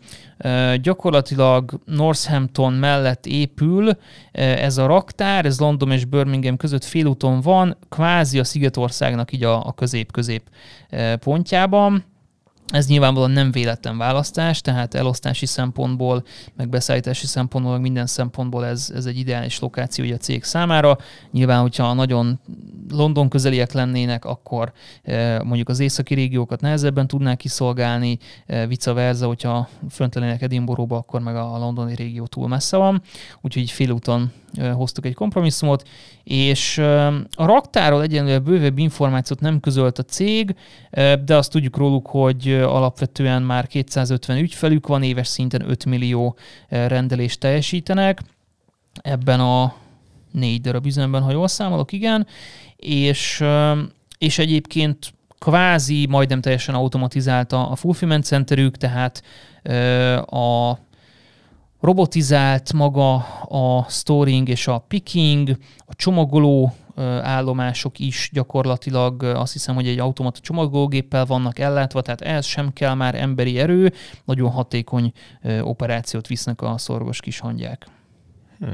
gyakorlatilag Northampton mellett épül ez a raktár, ez London és Birmingham között félúton van, kvázi a Szigetországnak így a, a közép-közép pontjában. Ez nyilvánvalóan nem véletlen választás, tehát elosztási szempontból, meg beszállítási szempontból, meg minden szempontból ez, ez egy ideális lokáció a cég számára. Nyilván, hogyha nagyon London közeliek lennének, akkor e, mondjuk az északi régiókat nehezebben tudnák kiszolgálni, e, vice versa, hogyha fönt lennének Edinburghba, akkor meg a londoni régió túl messze van. Úgyhogy félúton hoztuk egy kompromisszumot, és a raktáról egyenlően bővebb információt nem közölt a cég, de azt tudjuk róluk, hogy alapvetően már 250 ügyfelük van, éves szinten 5 millió rendelést teljesítenek. Ebben a négy darab üzemben, ha jól számolok, igen, és, és egyébként kvázi majdnem teljesen automatizálta a fulfillment centerük, tehát a robotizált maga a storing és a picking, a csomagoló állomások is gyakorlatilag azt hiszem, hogy egy automata csomagológéppel vannak ellátva, tehát ehhez sem kell már emberi erő, nagyon hatékony operációt visznek a szorgos kis hangyák. Hm.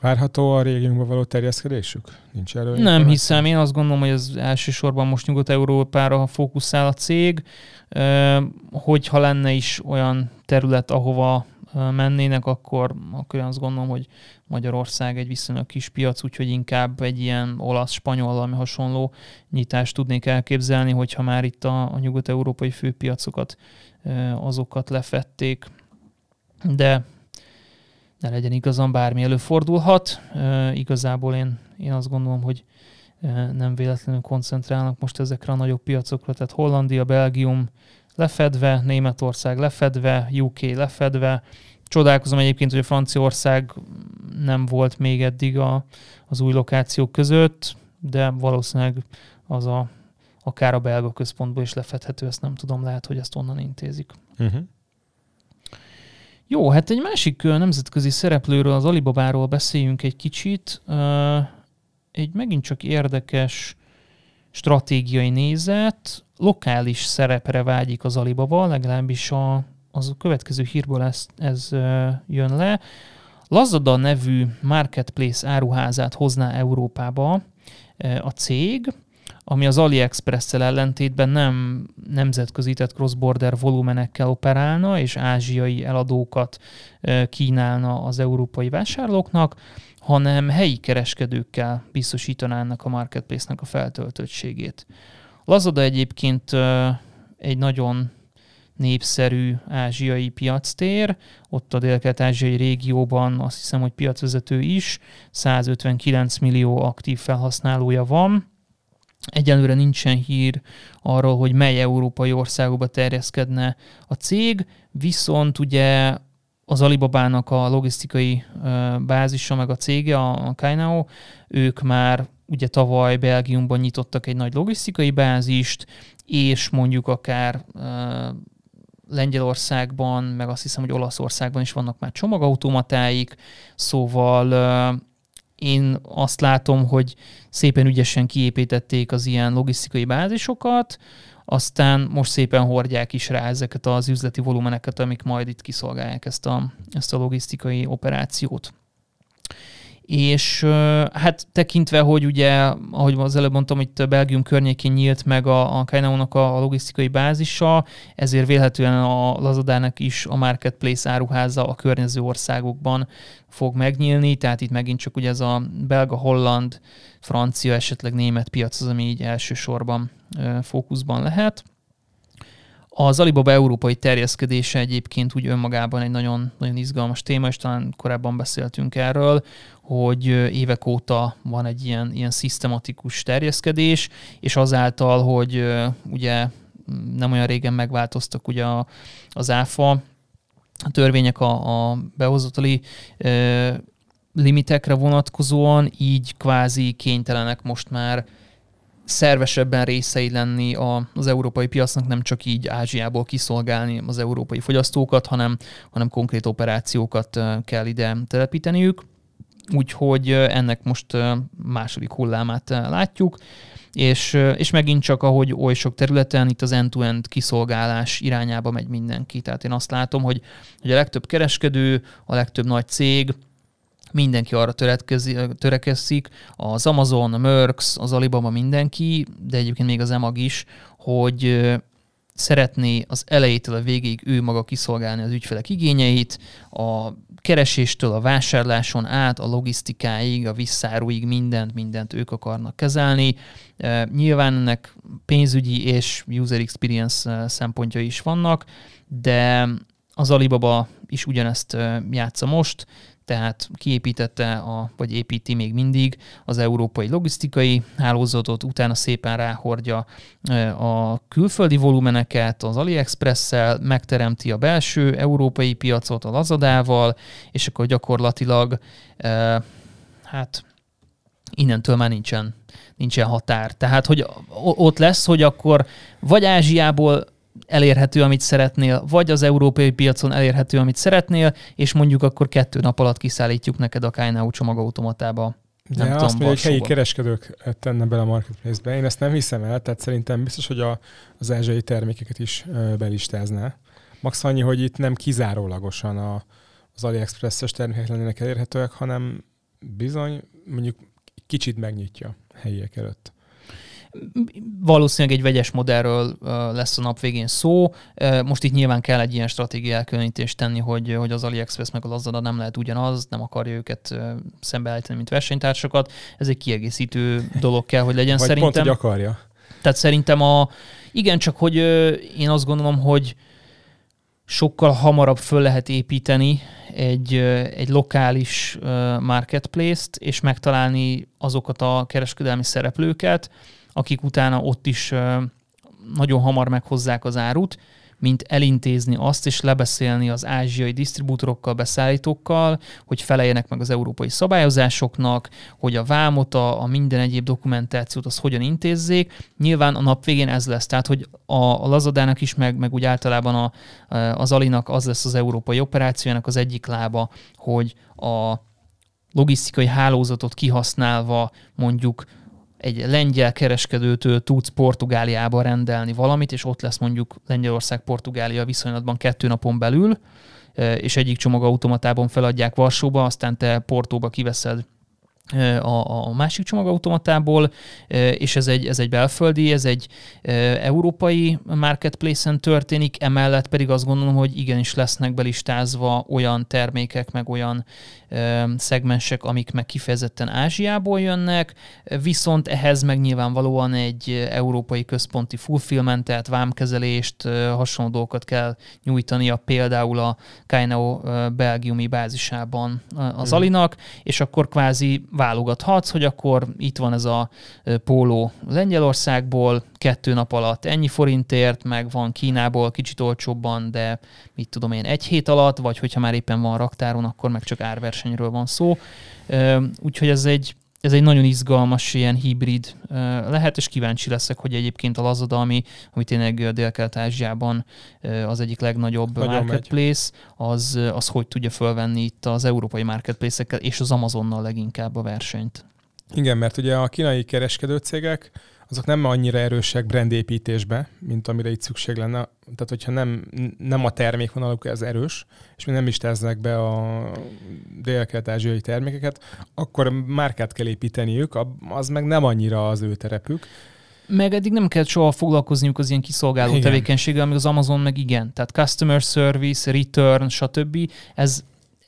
Várható a régiumban való terjeszkedésük? Nincs erről? Nem hiszem, én azt gondolom, hogy az elsősorban most Nyugat-Európára fókuszál a cég. Hogyha lenne is olyan terület, ahova mennének, akkor, akkor azt gondolom, hogy Magyarország egy viszonylag kis piac, úgyhogy inkább egy ilyen olasz-spanyol, ami hasonló nyitást tudnék elképzelni, hogyha már itt a, a nyugat-európai főpiacokat, azokat lefették. De ne legyen igazam, bármi előfordulhat. Igazából én, én azt gondolom, hogy nem véletlenül koncentrálnak most ezekre a nagyobb piacokra, tehát Hollandia, Belgium lefedve, Németország lefedve, UK lefedve. Csodálkozom egyébként, hogy a Franciaország nem volt még eddig a, az új lokációk között, de valószínűleg az a, akár a belga központból is lefedhető, ezt nem tudom, lehet, hogy ezt onnan intézik. Uh-huh. Jó, hát egy másik nemzetközi szereplőről, az Alibabáról beszéljünk egy kicsit. Egy megint csak érdekes stratégiai nézet, lokális szerepre vágyik az Alibaba, legalábbis a, az a következő hírből ez, ez jön le. Lazada nevű marketplace áruházát hozná Európába a cég, ami az AliExpress-szel ellentétben nem nemzetközi, tehát cross-border volumenekkel operálna, és ázsiai eladókat kínálna az európai vásárlóknak, hanem helyi kereskedőkkel biztosítanának a marketplace-nek a feltöltöttségét. Lazada egyébként egy nagyon népszerű ázsiai piactér, ott a dél-kelet-ázsiai régióban azt hiszem, hogy piacvezető is, 159 millió aktív felhasználója van, Egyelőre nincsen hír arról, hogy mely európai országokba terjeszkedne a cég, viszont ugye az Alibabának a logisztikai bázisa, meg a cége, a Kainao, ők már ugye tavaly Belgiumban nyitottak egy nagy logisztikai bázist, és mondjuk akár Lengyelországban, meg azt hiszem, hogy Olaszországban is vannak már csomagautomatáik, szóval én azt látom, hogy szépen ügyesen kiépítették az ilyen logisztikai bázisokat, aztán most szépen hordják is rá ezeket az üzleti volumeneket, amik majd itt kiszolgálják ezt a, ezt a logisztikai operációt és hát tekintve, hogy ugye, ahogy az előbb mondtam, hogy Belgium környékén nyílt meg a, a Kainao-nak a, a logisztikai bázisa, ezért vélhetően a Lazadának is a marketplace áruháza a környező országokban fog megnyílni, tehát itt megint csak ugye ez a belga, holland, francia, esetleg német piac az, ami így elsősorban fókuszban lehet. Az Alibaba európai terjeszkedése egyébként úgy önmagában egy nagyon, nagyon izgalmas téma, és talán korábban beszéltünk erről, hogy évek óta van egy ilyen, ilyen szisztematikus terjeszkedés, és azáltal, hogy ugye nem olyan régen megváltoztak ugye az áfa, a törvények a, a behozatali limitekre vonatkozóan, így kvázi kénytelenek most már szervesebben részei lenni az európai piacnak, nem csak így Ázsiából kiszolgálni az európai fogyasztókat, hanem, hanem konkrét operációkat kell ide telepíteniük. Úgyhogy ennek most második hullámát látjuk, és, és megint csak, ahogy oly sok területen, itt az end-to-end kiszolgálás irányába megy mindenki. Tehát én azt látom, hogy, hogy a legtöbb kereskedő, a legtöbb nagy cég, mindenki arra törekezik, az Amazon, a Merx, az Alibaba mindenki, de egyébként még az EMAG is, hogy szeretné az elejétől a végéig ő maga kiszolgálni az ügyfelek igényeit, a kereséstől a vásárláson át, a logisztikáig, a visszáruig mindent, mindent ők akarnak kezelni. Nyilván ennek pénzügyi és user experience szempontja is vannak, de az Alibaba is ugyanezt játsza most, tehát kiépítette, a, vagy építi még mindig az európai logisztikai hálózatot, utána szépen ráhordja a külföldi volumeneket az AliExpress-szel, megteremti a belső európai piacot a Lazadával, és akkor gyakorlatilag hát innentől már nincsen, nincsen határ. Tehát, hogy ott lesz, hogy akkor vagy Ázsiából elérhető, amit szeretnél, vagy az európai piacon elérhető, amit szeretnél, és mondjuk akkor kettő nap alatt kiszállítjuk neked a Kainau csomagautomatába. De nem azt mondja, hogy helyi kereskedők tenne bele a marketplace-be. Én ezt nem hiszem el, tehát szerintem biztos, hogy a, az ázsiai termékeket is belistázná. Max annyi, hogy itt nem kizárólagosan a, az AliExpress-es termékek lennének elérhetőek, hanem bizony mondjuk kicsit megnyitja helyiek előtt. Valószínűleg egy vegyes modellről lesz a nap végén szó. Most itt nyilván kell egy ilyen stratégiai elkülönítést tenni, hogy, hogy az AliExpress meg a Lazada nem lehet ugyanaz, nem akarja őket szembeállítani, mint versenytársakat. Ez egy kiegészítő dolog kell, hogy legyen Vagy szerintem. pont, hogy akarja. Tehát szerintem a, igen, csak hogy én azt gondolom, hogy sokkal hamarabb föl lehet építeni egy, egy lokális marketplace-t, és megtalálni azokat a kereskedelmi szereplőket, akik utána ott is nagyon hamar meghozzák az árut, mint elintézni azt, és lebeszélni az ázsiai disztribútorokkal, beszállítókkal, hogy feleljenek meg az európai szabályozásoknak, hogy a vámot, a, minden egyéb dokumentációt az hogyan intézzék. Nyilván a nap végén ez lesz, tehát hogy a, a Lazadának is, meg, meg úgy általában a, az Alinak az lesz az európai operációjának az egyik lába, hogy a logisztikai hálózatot kihasználva mondjuk egy lengyel kereskedőtől tudsz Portugáliába rendelni valamit, és ott lesz mondjuk Lengyelország-Portugália viszonylatban kettő napon belül, és egyik csomagautomatában feladják Varsóba, aztán te Portóba kiveszed a, a másik csomagautomatából, és ez egy, ez egy belföldi, ez egy európai marketplace-en történik, emellett pedig azt gondolom, hogy igenis lesznek belistázva olyan termékek, meg olyan szegmensek, amik meg kifejezetten Ázsiából jönnek, viszont ehhez meg nyilvánvalóan egy európai központi fulfillmentet, vámkezelést, hasonló dolgokat kell nyújtania például a Kainao belgiumi bázisában az hmm. Alinak, és akkor kvázi válogathatsz, hogy akkor itt van ez a póló Lengyelországból, kettő nap alatt ennyi forintért, meg van Kínából kicsit olcsóbban, de mit tudom én, egy hét alatt, vagy hogyha már éppen van raktáron, akkor meg csak árversenyről van szó. Úgyhogy ez egy, ez egy nagyon izgalmas ilyen hibrid lehet, és kíváncsi leszek, hogy egyébként a Lazada, ami, ami tényleg Dél-Kelet-Ázsiában az egyik legnagyobb nagyon marketplace, az, az hogy tudja fölvenni itt az európai marketplace-ekkel és az Amazonnal leginkább a versenyt. Igen, mert ugye a kínai kereskedőcégek azok nem annyira erősek brandépítésbe, mint amire itt szükség lenne. Tehát, hogyha nem, nem a termékvonaluk ez erős, és mi nem is tesznek be a dél-kelet-ázsiai termékeket, akkor márkát kell építeniük, az meg nem annyira az ő terepük. Meg eddig nem kellett soha foglalkozniuk az ilyen kiszolgáló igen. tevékenységgel, amíg az Amazon meg igen. Tehát customer service, return, stb. Ez,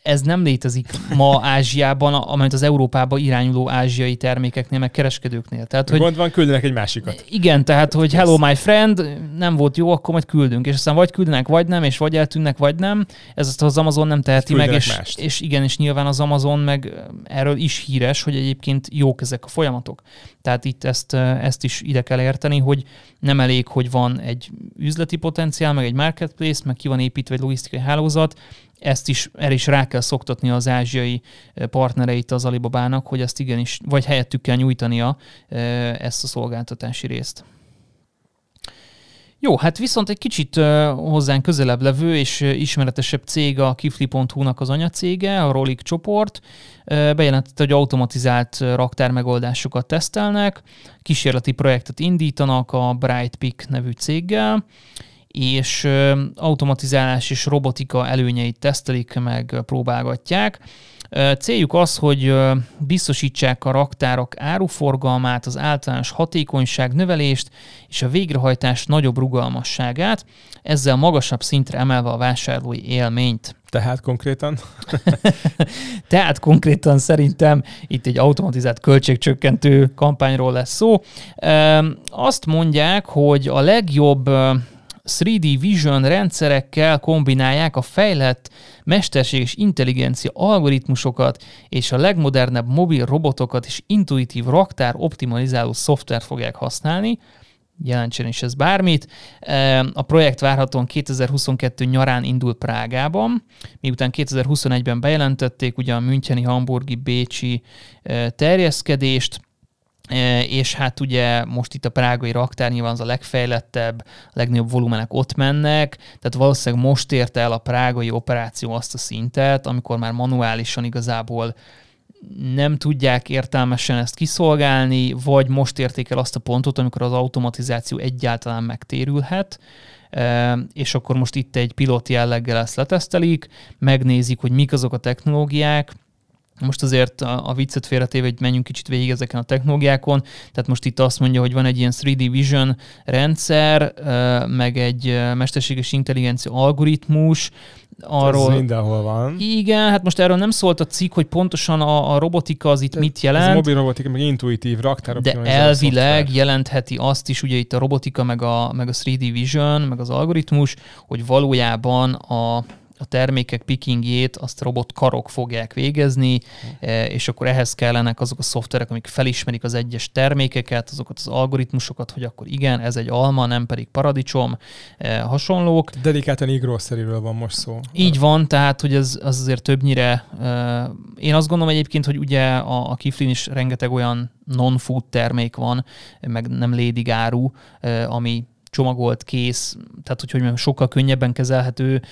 ez nem létezik ma Ázsiában, amelyet az Európába irányuló ázsiai termékeknél, meg kereskedőknél. Tehát, hogy, Gond van, küldenek egy másikat. Igen, tehát, hogy hello my friend, nem volt jó, akkor majd küldünk. És aztán vagy küldenek, vagy nem, és vagy eltűnnek, vagy nem. Ez azt az Amazon nem teheti meg, és, és igen, és nyilván az Amazon meg erről is híres, hogy egyébként jók ezek a folyamatok. Tehát itt ezt, ezt is ide kell érteni, hogy nem elég, hogy van egy üzleti potenciál, meg egy marketplace, meg ki van építve egy logisztikai hálózat, ezt is, el is rá kell szoktatni az ázsiai partnereit az Alibabának, hogy ezt igenis, vagy helyettük kell nyújtania ezt a szolgáltatási részt. Jó, hát viszont egy kicsit hozzánk közelebb levő és ismeretesebb cég a kifli.hu-nak az anyacége, a Rolik csoport. Bejelentette, hogy automatizált raktármegoldásokat tesztelnek, kísérleti projektet indítanak a Brightpick nevű céggel, és automatizálás és robotika előnyeit tesztelik, meg próbálgatják. Céljuk az, hogy biztosítsák a raktárok áruforgalmát, az általános hatékonyság növelést és a végrehajtás nagyobb rugalmasságát, ezzel magasabb szintre emelve a vásárlói élményt. Tehát konkrétan? [LAUGHS] Tehát konkrétan szerintem itt egy automatizált költségcsökkentő kampányról lesz szó. Azt mondják, hogy a legjobb 3D Vision rendszerekkel kombinálják a fejlett mesterséges intelligencia algoritmusokat és a legmodernebb mobil robotokat és intuitív raktár optimalizáló szoftvert fogják használni, jelentsen is ez bármit. A projekt várhatóan 2022 nyarán indul Prágában, miután 2021-ben bejelentették ugye a Müncheni, Hamburgi, Bécsi terjeszkedést, és hát ugye most itt a prágai raktár nyilván az a legfejlettebb, a legnagyobb volumenek ott mennek, tehát valószínűleg most érte el a prágai operáció azt a szintet, amikor már manuálisan igazából nem tudják értelmesen ezt kiszolgálni, vagy most érték el azt a pontot, amikor az automatizáció egyáltalán megtérülhet, és akkor most itt egy pilot jelleggel ezt letesztelik, megnézik, hogy mik azok a technológiák, most azért a, a viccet félretéve, hogy menjünk kicsit végig ezeken a technológiákon. Tehát most itt azt mondja, hogy van egy ilyen 3D Vision rendszer, meg egy mesterséges intelligencia algoritmus, arról... Ez mindenhol van. Igen, hát most erről nem szólt a cikk, hogy pontosan a, a robotika az itt De mit jelent. Ez mobil robotika, meg intuitív raktárok. De elvileg jelentheti azt is, ugye itt a robotika, meg a, meg a 3D Vision, meg az algoritmus, hogy valójában a a termékek pickingjét azt robotkarok fogják végezni, e, és akkor ehhez kellenek azok a szoftverek, amik felismerik az egyes termékeket, azokat az algoritmusokat, hogy akkor igen, ez egy alma, nem pedig paradicsom, e, hasonlók. Dedikáltan igrosszeriről van most szó. Így van, tehát hogy ez az azért többnyire, e, én azt gondolom egyébként, hogy ugye a, a Kiflin is rengeteg olyan non-food termék van, meg nem lédigáru, ami csomagolt, kész, tehát hogy, hogy sokkal könnyebben kezelhető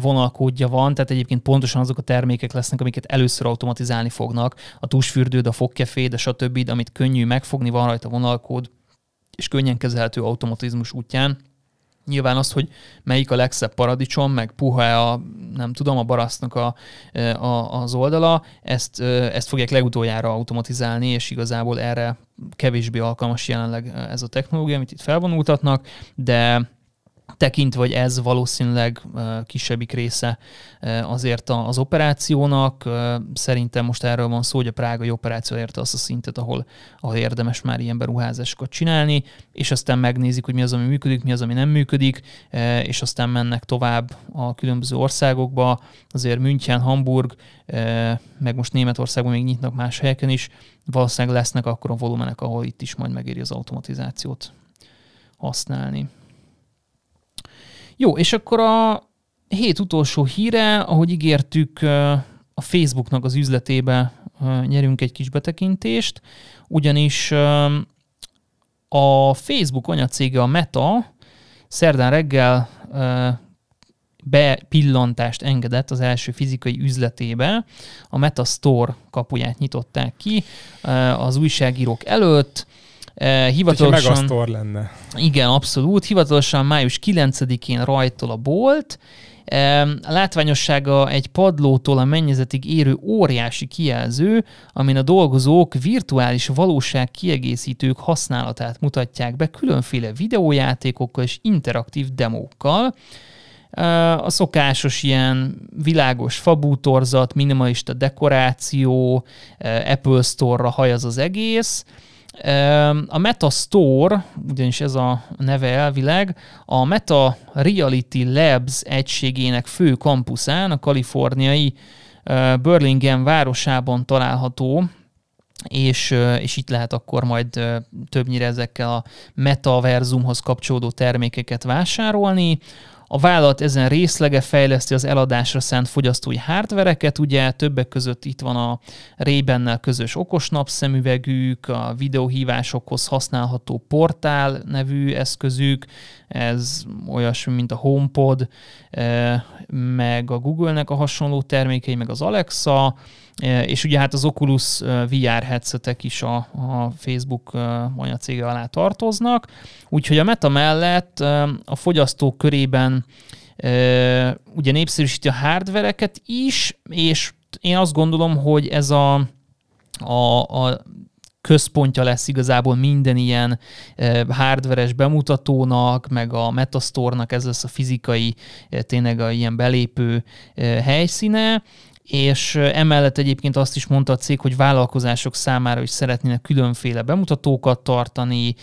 vonalkódja van, tehát egyébként pontosan azok a termékek lesznek, amiket először automatizálni fognak, a tusfürdőd, a fogkefé, de stb., amit könnyű megfogni, van rajta vonalkód, és könnyen kezelhető automatizmus útján. Nyilván az, hogy melyik a legszebb paradicsom, meg puha a, nem tudom, a barasztnak a, a, az oldala, ezt, ezt fogják legutoljára automatizálni, és igazából erre kevésbé alkalmas jelenleg ez a technológia, amit itt felvonultatnak, de tekintve, hogy ez valószínűleg kisebbik része azért az operációnak. Szerintem most erről van szó, hogy a prágai operáció érte azt a szintet, ahol, ahol érdemes már ilyen beruházásokat csinálni, és aztán megnézik, hogy mi az, ami működik, mi az, ami nem működik, és aztán mennek tovább a különböző országokba. Azért München, Hamburg, meg most Németországban még nyitnak más helyeken is, valószínűleg lesznek akkor a volumenek, ahol itt is majd megéri az automatizációt használni. Jó, és akkor a hét utolsó híre, ahogy ígértük, a Facebooknak az üzletébe nyerünk egy kis betekintést, ugyanis a Facebook anyacége a Meta szerdán reggel bepillantást engedett az első fizikai üzletébe. A Meta Store kapuját nyitották ki az újságírók előtt, hivatalosan... Megasztor lenne. Igen, abszolút. Hivatalosan május 9-én rajtol a bolt. A látványossága egy padlótól a mennyezetig érő óriási kijelző, amin a dolgozók virtuális valóság kiegészítők használatát mutatják be különféle videójátékokkal és interaktív demókkal. A szokásos ilyen világos fabútorzat, minimalista dekoráció, Apple Store-ra hajaz az egész, a Meta Store, ugyanis ez a neve elvileg, a Meta Reality Labs egységének fő kampuszán, a kaliforniai Burlingame városában található, és, és itt lehet akkor majd többnyire ezekkel a metaverzumhoz kapcsolódó termékeket vásárolni. A vállalat ezen részlege fejleszti az eladásra szánt fogyasztói hardvereket, ugye többek között itt van a ray közös okos napszemüvegük, a videóhívásokhoz használható portál nevű eszközük, ez olyasmi, mint a HomePod, eh, meg a Google-nek a hasonló termékei, meg az Alexa, és ugye hát az Oculus VR headsetek is a, a Facebook anyacége alá tartoznak, úgyhogy a Meta mellett a fogyasztók körében ugye népszerűsíti a hardvereket is, és én azt gondolom, hogy ez a, a, a központja lesz igazából minden ilyen hardveres bemutatónak, meg a Metastore-nak ez lesz a fizikai, tényleg a ilyen belépő helyszíne, és emellett egyébként azt is mondta a cég, hogy vállalkozások számára is szeretnének különféle bemutatókat tartani,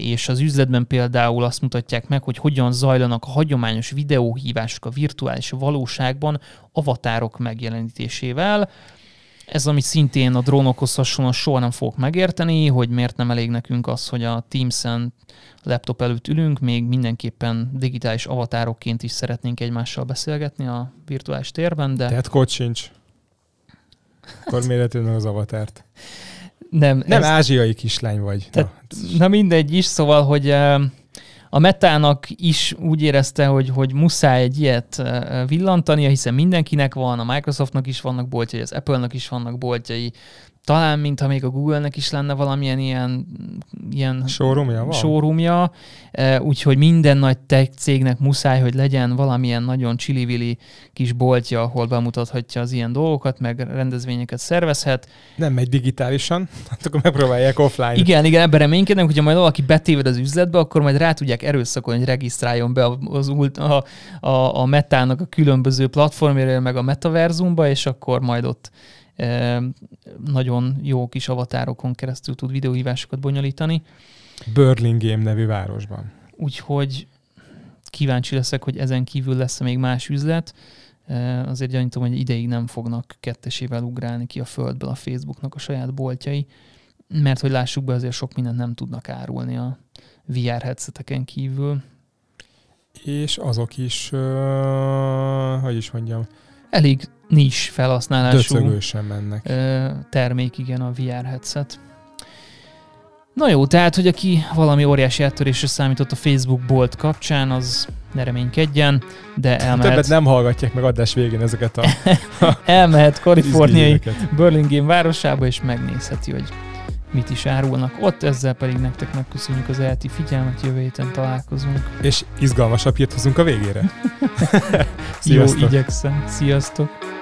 és az üzletben például azt mutatják meg, hogy hogyan zajlanak a hagyományos videóhívások a virtuális valóságban avatárok megjelenítésével. Ez, ami szintén a drónokhoz hasonlóan soha nem fogok megérteni, hogy miért nem elég nekünk az, hogy a Teams-en laptop előtt ülünk, még mindenképpen digitális avatárokként is szeretnénk egymással beszélgetni a virtuális térben, de... Tehát kód sincs. Akkor miért az avatárt? Nem, nem ez... ázsiai kislány vagy. Tehát, na. na mindegy is, szóval, hogy a Metának is úgy érezte, hogy, hogy muszáj egy ilyet villantania, hiszen mindenkinek van, a Microsoftnak is vannak boltjai, az Apple-nak is vannak boltjai, talán, mintha még a Google-nek is lenne valamilyen ilyen, ilyen showroomja, van? showroomja, úgyhogy minden nagy tech cégnek muszáj, hogy legyen valamilyen nagyon csili kis boltja, ahol bemutathatja az ilyen dolgokat, meg rendezvényeket szervezhet. Nem megy digitálisan, [LAUGHS] hát akkor megpróbálják offline. Igen, igen, ebben reménykedem, hogyha majd valaki betéved az üzletbe, akkor majd rá tudják erőszakolni, hogy regisztráljon be az, a, a, a metának a különböző platformjára, meg a metaverzumba, és akkor majd ott nagyon jó kis avatárokon keresztül tud videóhívásokat bonyolítani. Burlingame nevű városban. Úgyhogy kíváncsi leszek, hogy ezen kívül lesz még más üzlet. Azért gyanítom, hogy ideig nem fognak kettesével ugrálni ki a földből a Facebooknak a saját boltjai, mert hogy lássuk be, azért sok mindent nem tudnak árulni a VR headseteken kívül. És azok is, uh, hogy is mondjam, elég nis felhasználású mennek. termék, igen, a VR headset. Na jó, tehát, hogy aki valami óriási áttörésre számított a Facebook bolt kapcsán, az ne reménykedjen, de elmehet... Többet nem hallgatják meg adás végén ezeket a... [LAUGHS] elmehet [LAUGHS] kaliforniai Burlingame városába, és megnézheti, hogy mit is árulnak ott, ezzel pedig nektek megköszönjük az elti figyelmet, jövő héten találkozunk. És izgalmasabb hírt hozunk a végére. [LAUGHS] Jó, igyekszem. Sziasztok!